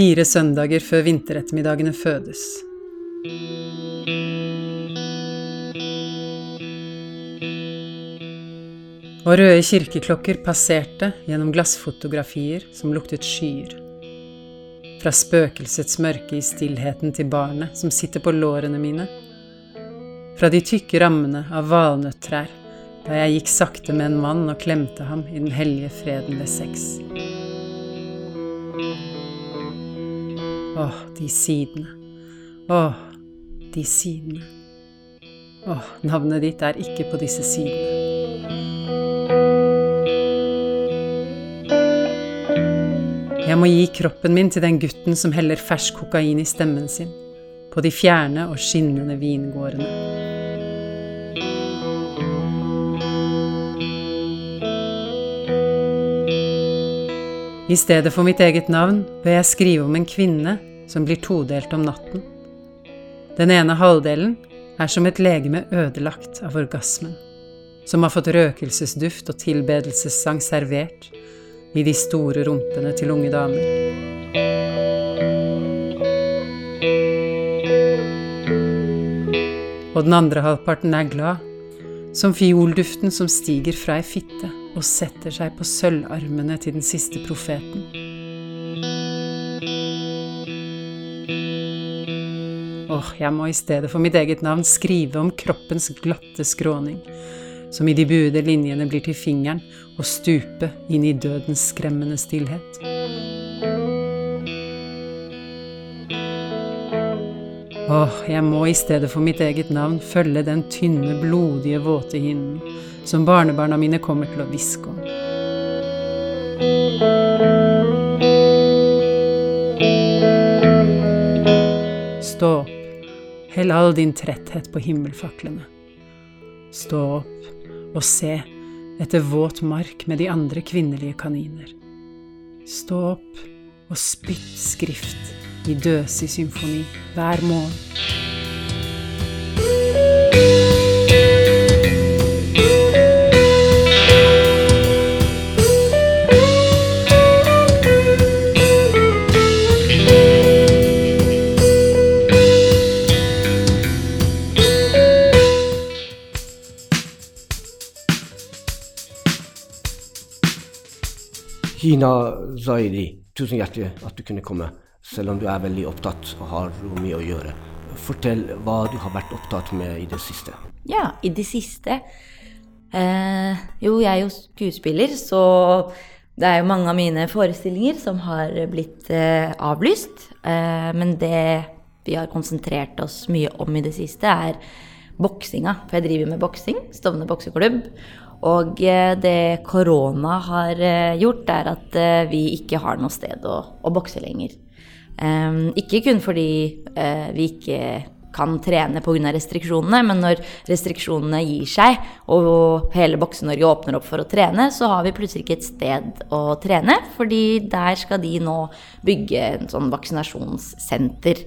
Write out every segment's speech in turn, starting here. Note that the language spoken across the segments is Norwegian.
Fire søndager før vinterettermiddagene fødes. Og røde kirkeklokker passerte gjennom glassfotografier som luktet skyer. Fra spøkelsets mørke i stillheten til barnet som sitter på lårene mine. Fra de tykke rammene av valnøttrær da jeg gikk sakte med en mann og klemte ham i den hellige freden ved sex. Åh, de sidene. Åh, de sidene. Åh, navnet ditt er ikke på disse sidene. Jeg må gi kroppen min til den gutten som heller fersk kokain i stemmen sin, på de fjerne og skinnende vingårdene. I stedet for mitt eget navn bør jeg skrive om en kvinne som blir todelt om natten. Den ene halvdelen er som et legeme ødelagt av orgasmen, som har fått røkelsesduft og tilbedelsessang servert, i de store rumpene til unge damer. Og den andre halvparten er glad, som fiolduften som stiger fra ei fitte og setter seg på sølvarmene til den siste profeten. Åh, jeg må i stedet for mitt eget navn skrive om kroppens glatte skråning som i de buede linjene blir til fingeren og stupe inn i dødens skremmende stillhet. Åh, jeg må i stedet for mitt eget navn følge den tynne, blodige, våte hinnen som barnebarna mine kommer til å hviske om. Hell all din tretthet på himmelfaklene. Stå opp, og se etter våt mark med de andre kvinnelige kaniner. Stå opp og spytt skrift i døsig symfoni hver morgen. Hina Zaidi, tusen hjertelig at du kunne komme, selv om du er veldig opptatt og har mye å gjøre. Fortell hva du har vært opptatt med i det siste. Ja, i det siste eh, Jo, jeg er jo skuespiller, så det er jo mange av mine forestillinger som har blitt eh, avlyst. Eh, men det vi har konsentrert oss mye om i det siste, er boksinga. For jeg driver med boksing, Stovner bokseklubb. Og eh, det korona har eh, gjort, er at eh, vi ikke har noe sted å, å bokse lenger. Um, ikke kun fordi uh, vi ikke kan trene pga. restriksjonene, men når restriksjonene gir seg og hele Bokse-Norge åpner opp for å trene, så har vi plutselig ikke et sted å trene, fordi der skal de nå bygge en sånn vaksinasjonssenter.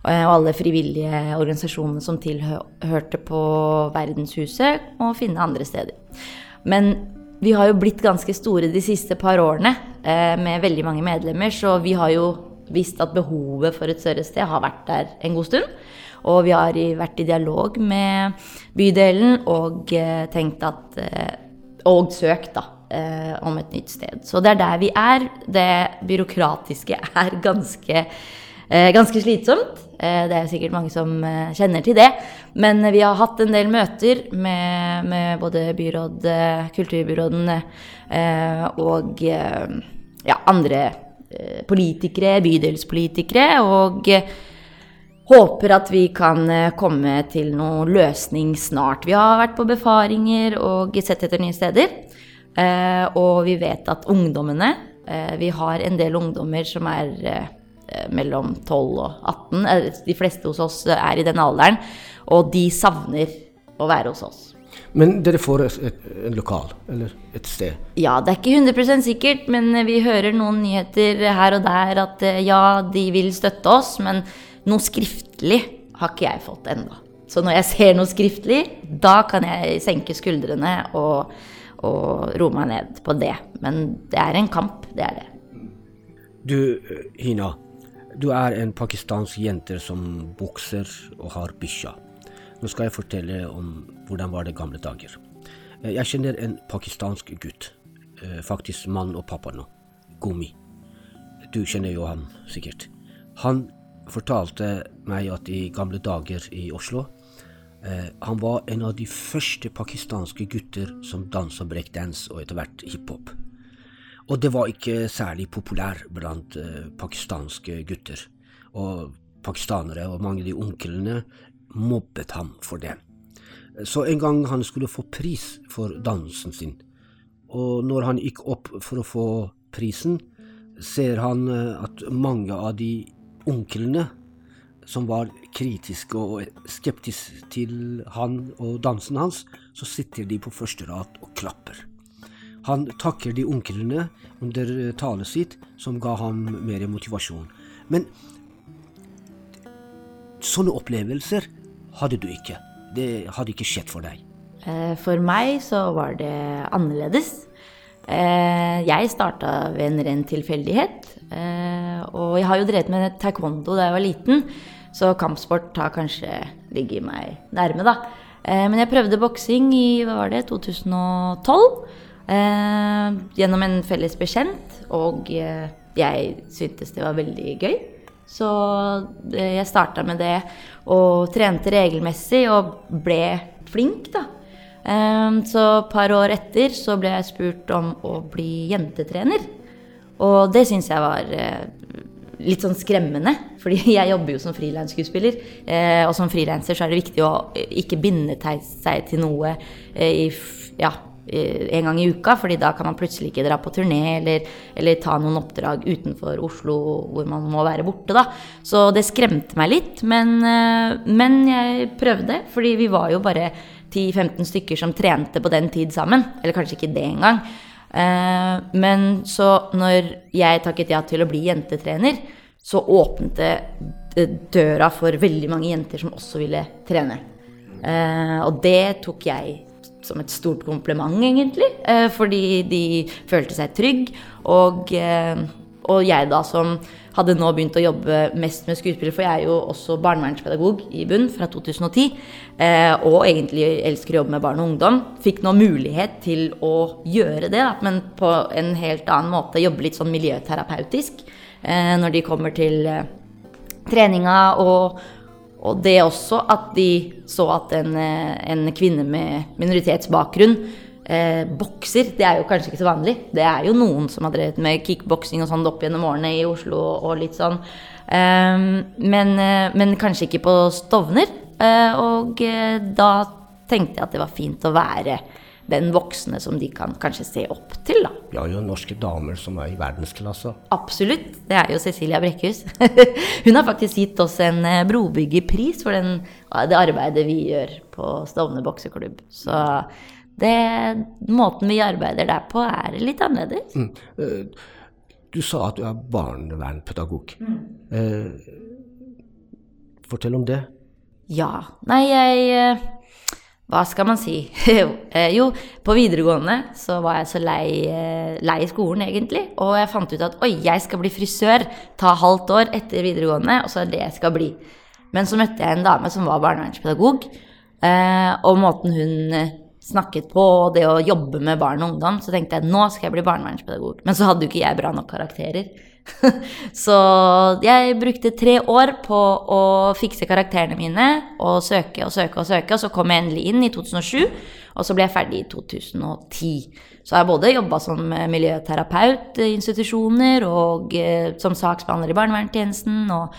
Og alle frivillige organisasjonene som tilhørte på Verdenshuset, og finne andre steder. Men vi har jo blitt ganske store de siste par årene eh, med veldig mange medlemmer, så vi har jo visst at behovet for et større sted har vært der en god stund. Og vi har vært i dialog med bydelen og eh, tenkt at eh, Og søkt, da, om et nytt sted. Så det er der vi er. Det byråkratiske er ganske Eh, ganske slitsomt. Eh, det er sikkert mange som eh, kjenner til det. Men vi har hatt en del møter med, med både byråd, kulturbyråden og ja, andre politikere, bydelspolitikere. Og håper at vi kan komme til noen løsning snart. Vi har vært på befaringer og sett etter nye steder. Og vi vet at ungdommene Vi har en del ungdommer som er Eh, mellom 12 og 18. Eh, de fleste hos oss er i den alderen, og de savner å være hos oss. Men dere får et, en lokal, eller et sted? Ja, det er ikke 100 sikkert, men vi hører noen nyheter her og der at eh, ja, de vil støtte oss, men noe skriftlig har ikke jeg fått ennå. Så når jeg ser noe skriftlig, da kan jeg senke skuldrene og, og roe meg ned på det. Men det er en kamp, det er det. Du, Hina. Du er en pakistansk jente som bukser og har bikkja. Nå skal jeg fortelle om hvordan var det gamle dager. Eh, Jeg kjenner en pakistansk gutt. Eh, Faktisk mann og pappa nå. Gummi. Du kjenner jo han sikkert. Han fortalte meg at i gamle dager i Oslo eh, Han var en av de første pakistanske gutter som dansa breakdance og etter hvert hiphop. Og det var ikke særlig populær blant eh, pakistanske gutter. Og pakistanere og mange av de onklene mobbet ham for det. Så en gang han skulle få pris for dansen sin, og når han gikk opp for å få prisen, ser han eh, at mange av de onklene som var kritiske og skeptiske til han og dansen hans, så sitter de på første rad og klapper. Han takker de onklene under eh, talet sitt, som ga ham mer motivasjon. Men sånne opplevelser hadde du ikke. Det hadde ikke skjedd for deg. Eh, For meg så var det annerledes. Eh, Jeg starta ved en ren tilfeldighet. Og jeg har jo drevet med taekwondo da jeg var liten, så kampsport har kanskje ligget meg nærme, da. Men jeg prøvde boksing i hva var det, 2012. eh, Gjennom en felles bekjent, og eh, jeg syntes det var veldig gøy. Så eh, jeg starta med det og trente regelmessig og ble flink, da. Så et par år etter så ble jeg spurt om å bli jentetrener. Og det syns jeg var litt sånn skremmende, fordi jeg jobber jo som frilansskuespiller. Og som frilanser så er det viktig å ikke binde seg til noe i, ja, en gang i uka, fordi da kan man plutselig ikke dra på turné eller, eller ta noen oppdrag utenfor Oslo hvor man må være borte, da. Så det skremte meg litt, men, eh, men jeg prøvde, fordi vi var jo bare 10-15 stykker som trente på den tid sammen. Eller kanskje ikke det engang. Eh, men så når jeg takket ja til å bli jentetrener, så åpnet det døra for veldig mange jenter som også ville trene. Eh, og det tok jeg som et stort kompliment, egentlig. Eh, fordi de følte seg trygg. Og, eh, og jeg da som hadde nå begynt å jobbe mest med skuespillere, for jeg er jo også barnevernspedagog i bunn fra 2010, eh, og egentlig elsker å jobbe med barn og ungdom, fikk nå mulighet til å gjøre det, da, men på en helt annen måte, jobbe litt sånn miljøterapeutisk når de kommer til treninga, og, og det også at de så at en, eh, en kvinne med minoritetsbakgrunn eh, bokser. Det er jo kanskje ikke så vanlig. Det er jo noen som har drevet med kickboksing og sånn opp gjennom årene i Oslo og litt sånn. Eh, men, eh, men kanskje ikke på Stovner. Eh, og eh, da tenkte jeg at det var fint å være den voksne som de kan kanskje se opp til, da. Vi har jo norske damer som er i verdensklasse. Absolutt. Det er jo Cecilia Brekkhus. Hun har faktisk gitt oss en eh, brobyggerpris for den, det arbeidet vi gjør på Stovner bokseklubb. Så det, måten vi arbeider der på, er litt annerledes. Mm. Eh, Du sa at du er barnevernpedagog. Eh, fortell om det. Ja. Nei, jeg eh, Hva skal man si? Eh, jo, på videregående så var jeg så lei, eh, lei skolen, egentlig. Og jeg fant ut at oi, jeg skal bli frisør. Ta halvt år etter videregående, og så er det jeg skal bli. Men så møtte jeg en dame som var barnevernspedagog, eh, og måten hun snakket på, og det å jobbe med barn og ungdom, så tenkte jeg nå skal jeg bli barnevernspedagog. Men så hadde jo ikke jeg bra nok karakterer. så jeg brukte tre år på å fikse karakterene mine og søke og søke og søke, og så kom jeg endelig inn i 2007, og så ble jeg ferdig i 2010. Så jeg har både jobba som miljøterapeut i institusjoner og eh, som saksbehandler i barnevernstjenesten og,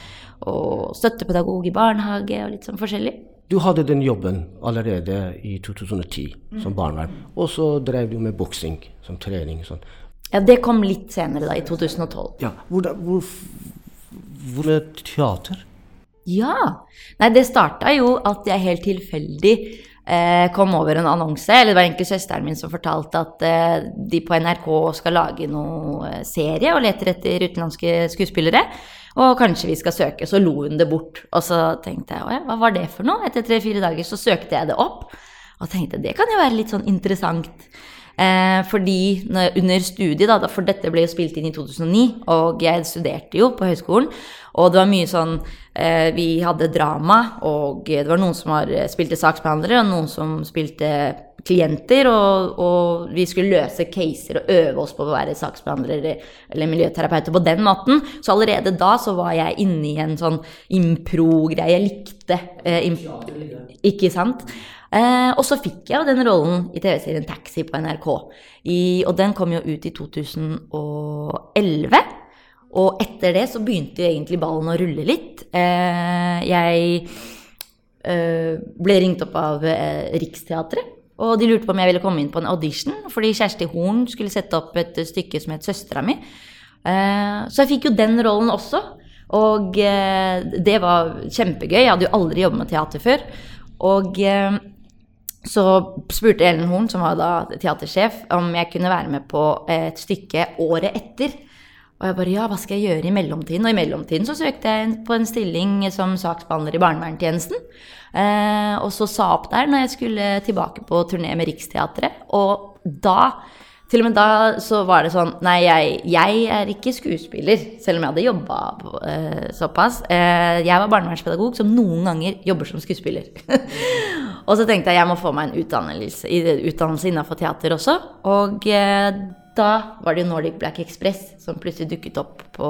og støttepedagog i barnehage og litt sånn forskjellig. Du hadde den jobben allerede i 2010 som barnevern, og så drev du med boksing som trening. Sånn. Ja, det kom litt senere, da, i 2012. Ja, hvor, hvor, hvor er teater? Ja. Nei, det starta jo at jeg helt tilfeldig eh, kom over en annonse. Eller det var egentlig søsteren min som fortalte at eh, de på NRK skal lage noe eh, serie og leter etter utenlandske skuespillere. Og kanskje vi skal søke. Så lo hun det bort. Og så tenkte jeg å ja, hva var det for noe? Etter tre-fire dager så søkte jeg det opp. Og tenkte det kan jo være litt sånn interessant. Eh, fordi når, under studiet, da, for dette ble jo spilt inn i 2009, og jeg studerte jo på høyskolen, og det var mye sånn eh, Vi hadde drama, og det var noen som var, spilte saksbehandlere, og noen som spilte klienter, og, og, vi skulle løse caser og øve oss på å være saksbehandlere eller miljøterapeuter på den måten. Så allerede da så var jeg inne i en sånn impro-greie. Jeg likte eh, imp Ikke sant? Eh, og så fikk jeg jo den rollen i TV-serien Taxi på NRK. I, og den kom jo ut i 2011. Og etter det så begynte egentlig ballen å rulle litt. Eh, jeg eh, ble ringt opp av eh, Riksteatret og de lurte på om jeg ville komme inn på en audition, fordi Kjersti Horn skulle sette opp et stykke som het 'Søstera mi'. Eh, så jeg fikk jo den rollen også. Og eh, det var kjempegøy. Jeg hadde jo aldri jobbet med teater før. Og eh, så spurte Ellen Horn, som var da teatersjef, om jeg kunne være med på et stykke året etter. Og jeg bare ja, hva skal jeg gjøre i mellomtiden? Og i mellomtiden så søkte jeg på en stilling som saksbehandler i barnevernstjenesten. Eh, og så sa opp der når jeg skulle tilbake på turné med Riksteatret. Og da, til og med da, så var det sånn Nei, jeg, jeg er ikke skuespiller, selv om jeg hadde jobba eh, såpass. Eh, jeg var barnevernspedagog som noen ganger jobber som skuespiller. og så tenkte jeg jeg må få meg en utdannelse, utdannelse innafor teater også. Og eh, da var det jo Nordic Black Express som plutselig dukket opp på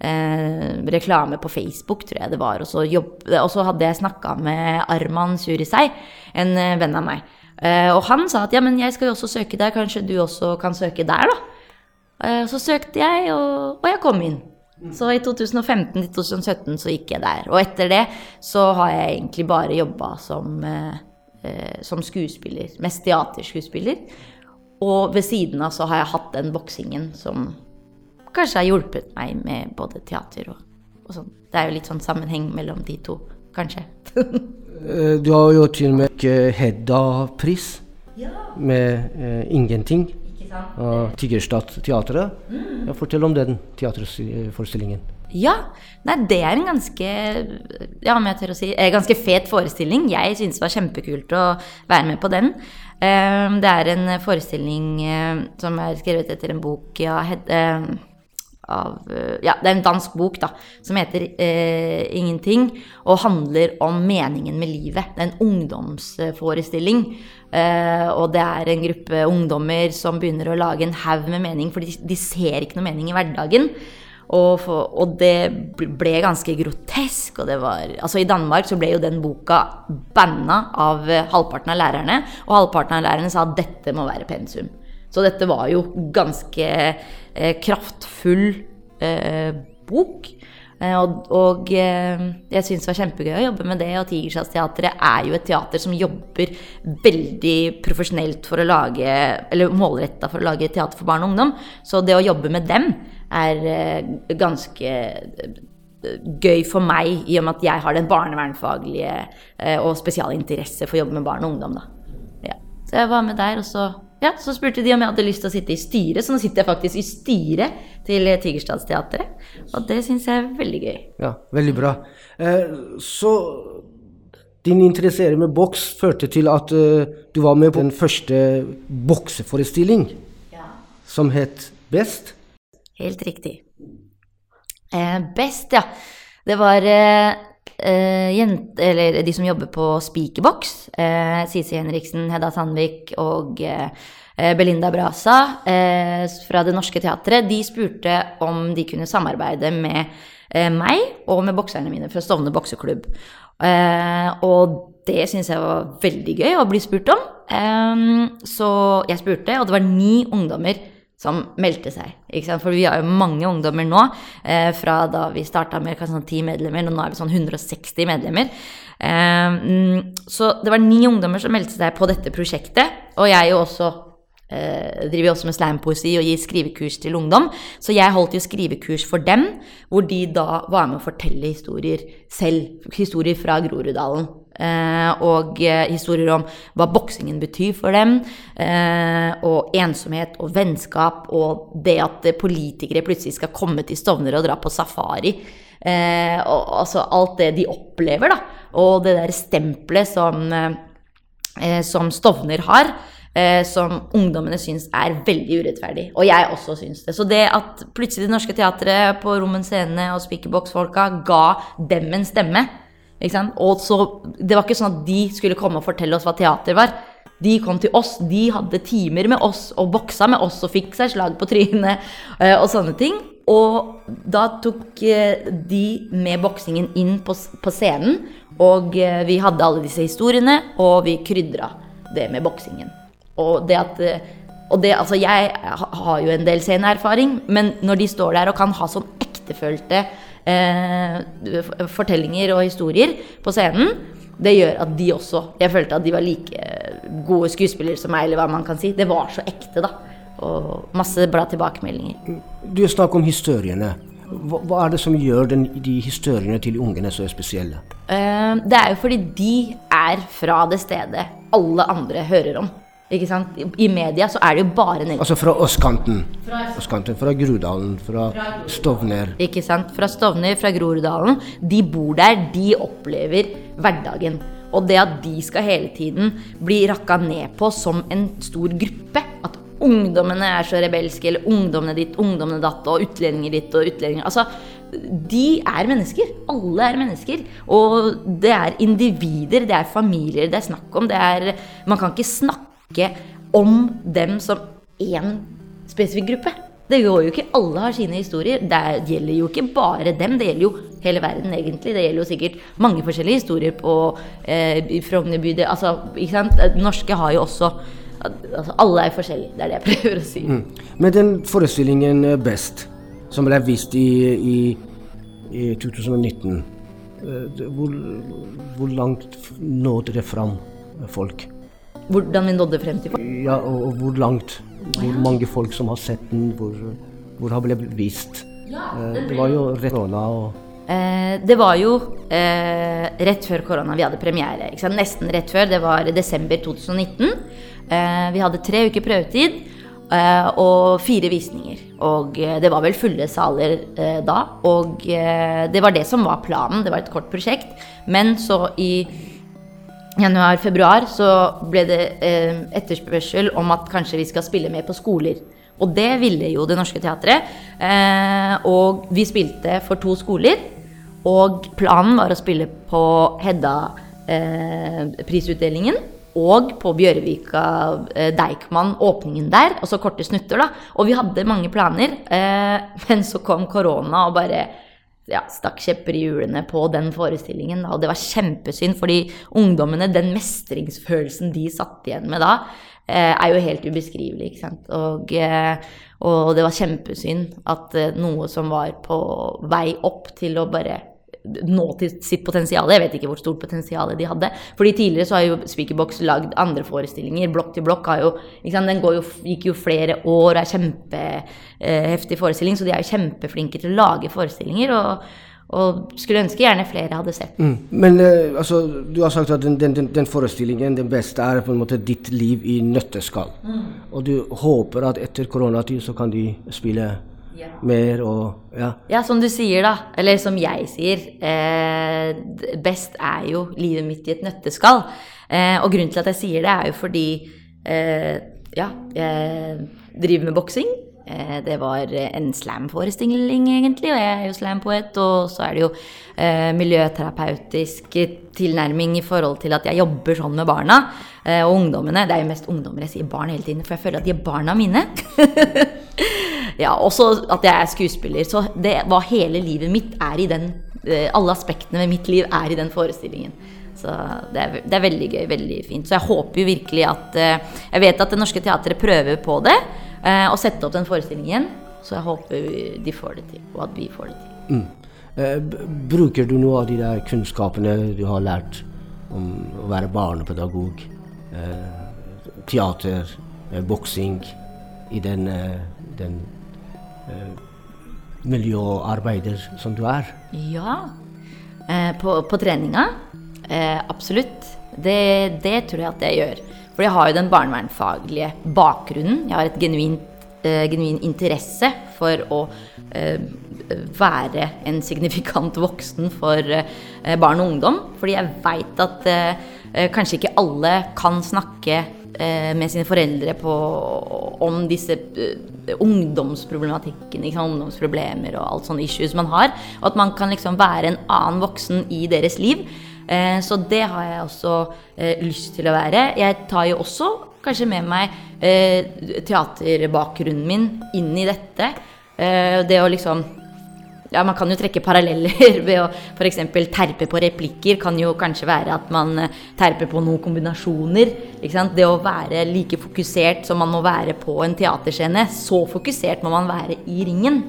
eh, reklame på Facebook, tror jeg det var. Og så, jobb, og så hadde jeg snakka med Arman Surisei, en eh, venn av meg. Eh, og han sa at ja, men jeg skal jo også søke der, kanskje du også kan søke der, da. Eh, så søkte jeg, og, og jeg kom inn. Så i 2015 til 2017 så gikk jeg der. Og etter det så har jeg egentlig bare jobba som, eh, eh, som skuespiller. Mest teaterskuespiller. Og ved siden av så har jeg hatt den boksingen som kanskje har hjulpet meg med både teater og, og sånn. Det er jo litt sånn sammenheng mellom de to, kanskje. Eh, du har jo til og med Hedda-pris ja. med eh, 'Ingenting' av Tigerstad-teatret. Mm. Fortell om den teaterforestillingen. Ja. Nei, det er en ganske ja, om jeg tør å si, ganske fet forestilling. Jeg synes det var kjempekult å være med på den. Det er en forestilling som er skrevet etter en bok ja, av eh, Ja, det er en dansk bok da, som heter eh, 'Ingenting', og handler om meningen med livet. Det er en ungdomsforestilling. Eh, og det er en gruppe ungdommer som begynner å lage en haug med mening, for de, de, ser ikke noe mening i hverdagen. Og, for, og, det ble ganske grotesk. Og det var, altså I Danmark så ble jo den boka banna av halvparten av lærerne. Og halvparten av lærerne sa at dette må være pensum. Så dette var jo ganske eh, kraftfull eh, bok. Eh, og, og eh, jeg syns det var kjempegøy å jobbe med det. Og Tigerstadsteatret er jo et teater som jobber veldig profesjonelt for å lage Eller målretta for å lage teater for barn og ungdom. Så det å jobbe med dem er eh, ganske eh, gøy for meg, i og med at jeg har den barnevernfaglige og spesialinteresse for å jobbe med barn og ungdom. Da. Ja. Så jeg var med der, og så ja, Så spurte de om jeg hadde lyst til å sitte i styret, så nå sitter jeg faktisk i styret til Tigerstadsteatret. Og det syns jeg er veldig gøy. Ja, veldig bra. Eh, så din interesse med boks førte til at du var med på den første bokseforestilling ja. som het Best? Helt riktig. Eh, best, ja. Det var eh, eh, jente, eller de som jobber på Spikerboks, eh, Sisi Henriksen, Hedda Sandvik og eh, Belinda Brasa eh, fra Det Norske Teatret, de spurte om de kunne samarbeide med eh, meg og med bokserne mine fra Stovner bokseklubb. Eh, og det syns jeg var veldig gøy å bli spurt om. så jeg spurte, og det var ni ungdommer som meldte seg. For vi har jo mange ungdommer nå, eh, fra da vi starta med kanskje sånn ti medlemmer, og nå er vi sånn 160 medlemmer. Eh, mm, så det var ni ungdommer som meldte seg på dette prosjektet, og jeg jo også eh, driver også med slampoesi og gir skrivekurs til ungdom. Så jeg holdt jo skrivekurs for dem, hvor de da var med å fortelle historier selv. Historier fra Groruddalen. Eh, og eh, historier om hva boksingen betyr for dem. Eh, og ensomhet og vennskap og det at politikere plutselig skal komme til Stovner og dra på safari. og altså alt det de opplever, da. Og det der stempelet som, som Stovner har. som ungdommene syns er veldig urettferdig. Og jeg også syns det. Så det at plutselig Det Norske Teatret på Rommen Scene og Spikerbox-folka ga dem en stemme? Og så, Det var ikke sånn at de skulle komme og fortelle oss hva teater var. De kom til oss, de hadde timer med oss og boksa med oss og fikk seg slag på trynet eh, og sånne ting. Og da tok eh, de med boksingen inn på, på scenen, og eh, vi hadde alle disse historiene, og vi krydra det med boksingen. Og det at og det, altså jeg har jo en del sceneerfaring, men når de står der og kan ha sånn ektefølte eh, fortellinger og historier på scenen, det gjør at de også Jeg følte at de var like gode skuespillere som meg, eller hva man kan si. Det var så ekte, da. Og masse bra tilbakemeldinger. Du snakker om historiene. Hva, hva er det som gjør den, de historiene til ungene så spesielle? Eh, det er jo fordi de er fra det stedet alle andre hører om. Ikke sant? I media så er det jo bare negativt. Altså fra østkanten. Fra, østkanten, fra Grudalen, fra, fra Stovner. Ikke sant. Fra Stovner, fra Groruddalen. De bor der, de opplever hverdagen. Og det at de skal hele tiden bli rakka ned på som en stor gruppe. At ungdommene er så rebelske, eller ungdommene ditt, ungdommene datt, og utlendinger ditt og utlendinger Altså, de er mennesker. Alle er mennesker. Og det er individer, det er familier det er snakk om. Det er Man kan ikke snakke om dem som én spesifikk gruppe. Det går jo ikke alle har sine historier. Det gjelder jo ikke bare dem, det gjelder jo hele verden, egentlig. Det gjelder jo sikkert mange forskjellige historier på eh, Frognerby. Altså, ikke sant? Norske har jo også altså, Alle er forskjellige, det er det jeg prøver å si. Mm. Men den forestillingen eh, Best, som ble vist i, i, i 2019, eh, hvor, hvor langt nådde det fram folk? Hvordan vi nådde frem til folk? Ja, og, og hvor langt hvor mange folk som har sett den, hvor, hvor har blitt vist. Eh, det var jo rett korona. og eh, det var jo eh, rett før korona vi hadde premiere. Nesten rett før. Det var desember 2019. Eh, vi hadde tre uker prøvetid eh, og fire visninger. Og eh, det var vel fulle saler da. Og det var det som var planen. Det var et kort prosjekt. Men så i januar-februar så ble det eh, etterspørsel om at kanskje vi skal spille mer på skoler. Og det ville jo Det Norske Teatret. Eh, og vi spilte for to skoler. Og planen var å spille på Hedda-prisutdelingen. Eh, og på Bjørvika eh, Deichman, åpningen der. Og så korte snutter, da. Og vi hadde mange planer. Eh, men så kom korona og bare ja, stakk kjepper i hjulene på den forestillingen. Og det var kjempesynd, fordi ungdommene, den mestringsfølelsen de satt igjen med da, eh, er jo helt ubeskrivelig. ikke sant? Og, eh, og det var kjempesynd at eh, noe som var på vei opp til å bare nå til sitt potensial. Jeg vet ikke hvor stort potensial de hadde. Fordi tidligere så har jo Speakerbox lagd andre forestillinger. Blokk til blokk har jo Den jo, gikk jo flere år og er kjempeheftig eh, forestilling, så de er jo kjempeflinke til å lage forestillinger. og og skulle ønske gjerne flere hadde sett. Mm. Men uh, altså, du har sagt at den, den, den, forestillingen, den beste, er på en måte ditt liv i nøtteskall. Mm. Og du håper at etter koronatid så kan de spille. Mer og ja. ja. som du sier, da. Eller som jeg sier. Eh, best er jo livet mitt i et nøtteskall. Eh, og grunnen til at jeg sier det, er jo fordi eh, ja, jeg driver med boksing. Eh, det var en slam-forestilling, egentlig, og jeg er jo slam-poet. Og så er det jo eh, miljøterapeutisk tilnærming i forhold til at jeg jobber sånn med barna eh, og ungdommene. Det er jo mest ungdommer jeg sier barn hele tiden, for jeg føler at de er barna mine. Ja, også at jeg er skuespiller. Så det hva hele livet mitt er i den eh, Alle aspektene ved mitt liv er i den forestillingen. Så det er, det er veldig gøy. Veldig fint. Så jeg håper jo virkelig at eh, Jeg vet at Det Norske Teatret prøver på det. Eh, å sette opp den forestillingen. Så jeg håper de får det til, og at vi får det til. Mm. bruker du noe av de der kunnskapene du har lært om å være barnepedagog, teater, boksing, i den, den miljøarbeider som du er? Ja. Eh, på, på, treninga? Eh, absolutt. Det, det, tror jeg at jeg gjør. For jeg har jo den barnevernfaglige bakgrunnen. Jeg har et genuint, eh, genuin interesse for å eh, være en signifikant voksen for eh, barn og ungdom. Fordi jeg veit at kanskje ikke alle kan snakke eh, med sine foreldre på, om disse eh, ungdomsproblematikken, ikke ungdomsproblemer og alt sånne issues man har. Og at man kan liksom være en annen voksen i deres liv. Eh, så det har jeg også eh, lyst til å være. Jeg tar jo også kanskje med meg eh, teaterbakgrunnen min inn i dette. Eh, det å liksom ja, Man kan jo trekke paralleller ved å f.eks. terpe på replikker. Kan jo kanskje være at man eh, terper på noen kombinasjoner. Det å være like fokusert som man må være på en teaterscene. Så fokusert må man være i ringen.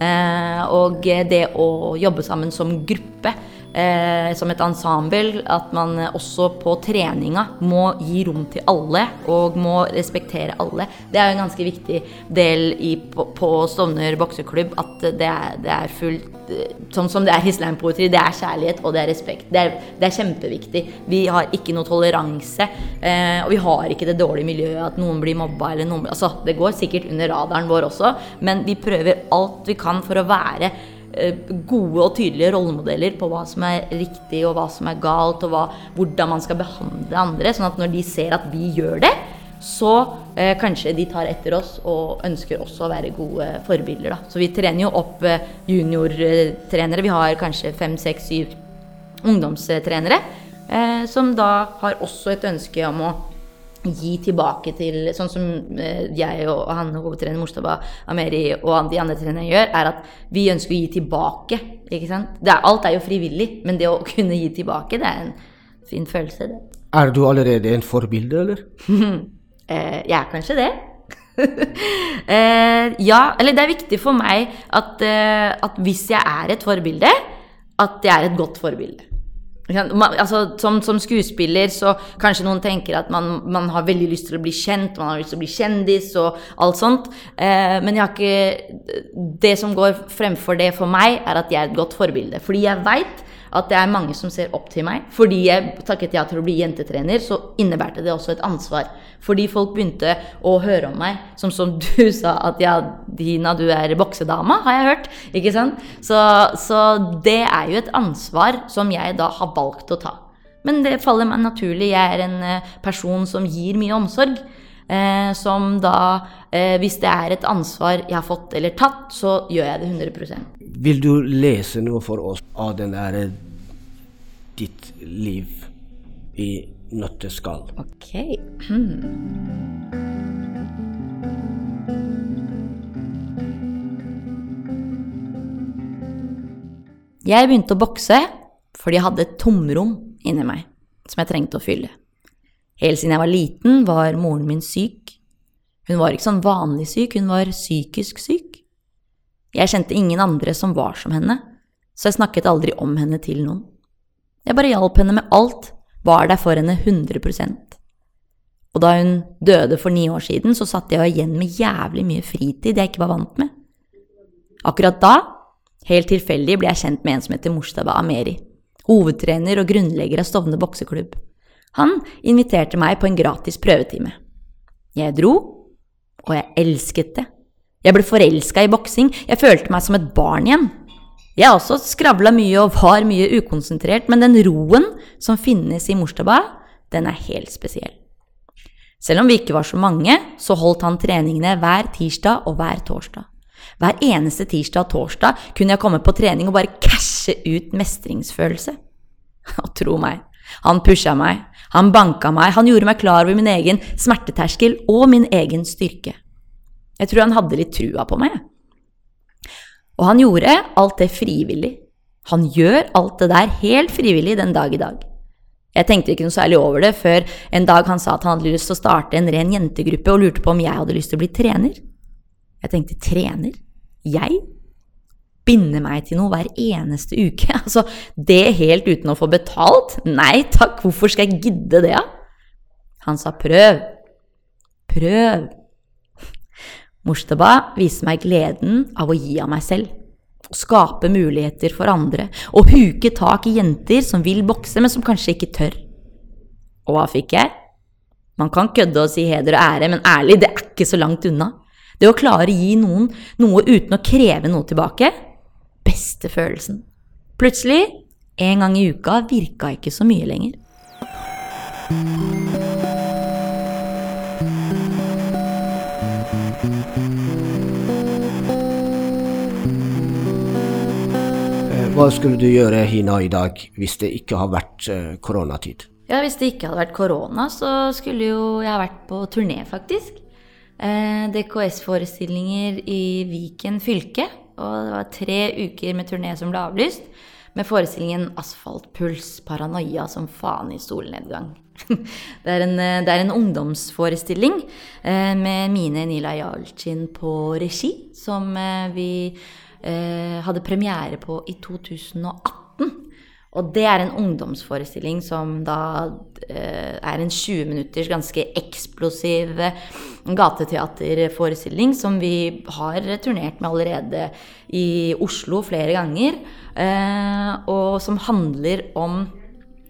Eh, og det å jobbe sammen som gruppe eh, som et ensemble at man også på treninga må gi rom til alle og må respektere alle. Det er jo en ganske viktig del i, på, på Stovner bokseklubb at det er, det er fullt Sånn som det er i slampoetry. Det er kjærlighet og det er respekt. Det er, det er kjempeviktig. Vi har ikke noe toleranse. Eh, og vi har ikke det dårlige miljøet at noen blir mobba eller noen Altså, det går sikkert under radaren vår også, men vi prøver alt vi kan for å være Eh, gode og tydelige rollemodeller på hva som er riktig og hva som er galt, og hva, hvordan man skal behandle andre. Sånn at når de ser at vi gjør det, så eh, kanskje de tar etter oss og ønsker også å være gode forbilder. Da. Så vi trener jo opp eh, juniortrenere. Vi har kanskje fem, seks, syv ungdomstrenere. Eh, som da har også et ønske om å gi tilbake til Sånn som eh, jeg og han hovedtrener Mustaba Ameri og de andre trenerne gjør, er at vi ønsker å gi tilbake. ikke sant? Er, alt er jo frivillig, men det å kunne gi tilbake, det er en fin følelse, det. Er du allerede en forbilde, eller? eh, jeg er kanskje det. eh, ja, eller det er viktig for meg at, at hvis jeg er et forbilde, at jeg er et godt forbilde. Altså, som, som, skuespiller så kanskje noen tenker at man, man, har veldig lyst til å bli kjent, man har lyst til å bli kjendis og alt sånt. Eh, men jeg har ikke Det som går fremfor det for meg, er at jeg er et godt forbilde. Fordi jeg veit at det er mange som ser opp til meg. Fordi jeg takket ja til å bli jentetrener, så innebærte det også et ansvar. Fordi folk begynte å høre om meg, som, som du sa at ja, Dina, du er boksedama, har jeg hørt. Ikke sant? Så, så det er jo et ansvar som jeg da har valgt å ta. Men det faller meg naturlig. Jeg er en eh, person som gir mye omsorg. Eh, som da, eh, hvis det er et ansvar jeg har fått eller tatt, så gjør jeg det 100 vil du lese noe for oss av den der eh, ditt liv i nøtteskall? Ok. Hmm. Jeg begynte å bokse fordi jeg hadde et tomrom inni meg som jeg trengte å fylle. Helt siden jeg var liten, var moren min syk. Hun var ikke sånn vanlig syk, hun var psykisk syk. Jeg kjente ingen andre som var som henne, så jeg snakket aldri om henne til noen. Jeg bare hjalp henne med alt, var der for henne 100% Og da hun døde for ni år siden, så satt jeg igjen med jævlig mye fritid jeg ikke var vant med. Akkurat da, helt tilfeldig, ble jeg kjent med en som heter Mustaba Ameri, hovedtrener og grunnlegger av Stovner bokseklubb. Han inviterte meg på en gratis prøvetime. Jeg dro, og jeg elsket det. Jeg ble forelska i boksing, jeg følte meg som et barn igjen. Jeg også skravla mye og var mye ukonsentrert, men den roen som finnes i Morstaba, den er helt spesiell. Selv om vi ikke var så mange, så holdt han treningene hver tirsdag og hver torsdag. Hver eneste tirsdag og torsdag kunne jeg komme på trening og bare cashe ut mestringsfølelse. Og tro meg, han pusha meg, han banka meg, han gjorde meg klar over min egen smerteterskel og min egen styrke. Jeg tror han hadde litt trua på meg. Og han gjorde alt det frivillig. Han gjør alt det der helt frivillig den dag i dag. Jeg tenkte ikke noe særlig over det før en dag han sa at han hadde lyst til å starte en ren jentegruppe og lurte på om jeg hadde lyst til å bli trener. Jeg tenkte trener? Jeg? Binde meg til noe hver eneste uke? Altså, det helt uten å få betalt? Nei takk, hvorfor skal jeg gidde det, da? Han sa prøv. Prøv. Mujtaba viser meg gleden av å gi av meg selv. Å skape muligheter for andre. Å huke tak i jenter som vil bokse, men som kanskje ikke tør. Og hva fikk jeg? Man kan kødde og si heder og ære, men ærlig, det er ikke så langt unna. Det å klare å gi noen noe uten å kreve noe tilbake beste følelsen. Plutselig, en gang i uka, virka ikke så mye lenger. Hva skulle du gjøre, Hina, i dag hvis det ikke har vært eh, koronatid? Ja, Hvis det ikke hadde vært korona, så skulle jo jeg vært på turné, faktisk. Eh, DKS-forestillinger i Viken fylke. Og det var tre uker med turné som ble avlyst. Med forestillingen 'Asfaltpuls paranoia som faen i solnedgang'. Det er en, eh, det er en ungdomsforestilling eh, med Mine Nila Jalcin på regi, som eh, vi hadde premiere på i 2018. Og det er en ungdomsforestilling som da eh, er en 20 minutters ganske eksplosiv eh, gateteaterforestilling som vi har turnert med allerede i Oslo flere ganger. Eh, og som handler om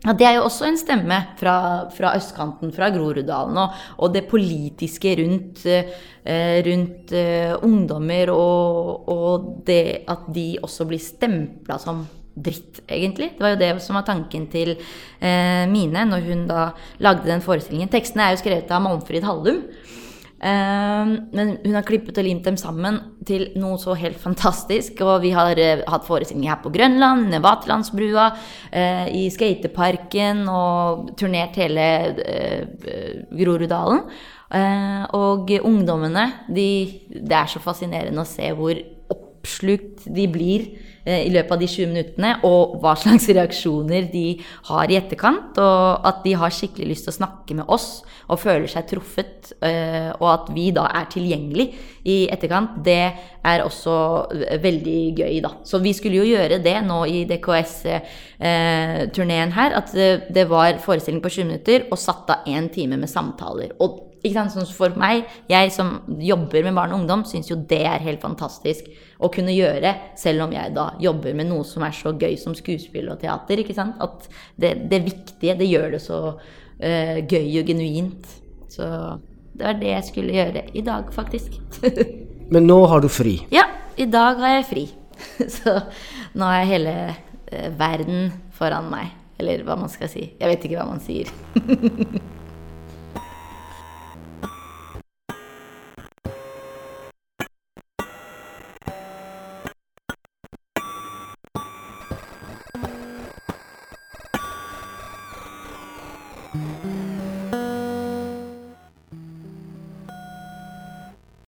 ja, Det er jo også en stemme fra, fra østkanten, fra Groruddalen, og, og det politiske rundt, eh, rundt eh, ungdommer, og, og, det at de også blir stempla som dritt, egentlig. Det var jo det som var tanken til eh, Mine når hun da lagde den forestillingen. Tekstene er jo skrevet av Malmfrid Hallum. Uh, men hun har klippet og limt dem sammen til noe så helt fantastisk. Og vi har uh, hatt forestillinger her på Grønland, Nevatlandsbrua, uh, i skateparken og turnert hele Groruddalen. og ungdommene, de, det er så fascinerende å se hvor oppslukt de blir Eh, i løpet av de 20 minuttene, og hva slags reaksjoner de har i etterkant. Og at de har skikkelig lyst til å snakke med oss og føler seg truffet. Eh, og at vi da er tilgjengelig i etterkant, det er også veldig gøy, da. Så vi skulle jo gjøre det nå i DKS-turneen eh, her. At det var forestilling på 20 minutter og satt av én time med samtaler. Og ikke sant? Sånn for meg, jeg som jobber med barn og ungdom, syns jo det er helt fantastisk å kunne gjøre, selv om jeg da jobber med noe som er så gøy som skuespill og teater. ikke sant? At det, det viktige, det gjør det så uh, gøy og genuint. Så det var det jeg skulle gjøre i dag, faktisk. Men nå har du fri? Ja, i dag har jeg fri. så nå er hele uh, verden foran meg. Eller hva man skal si. Jeg vet ikke hva man sier.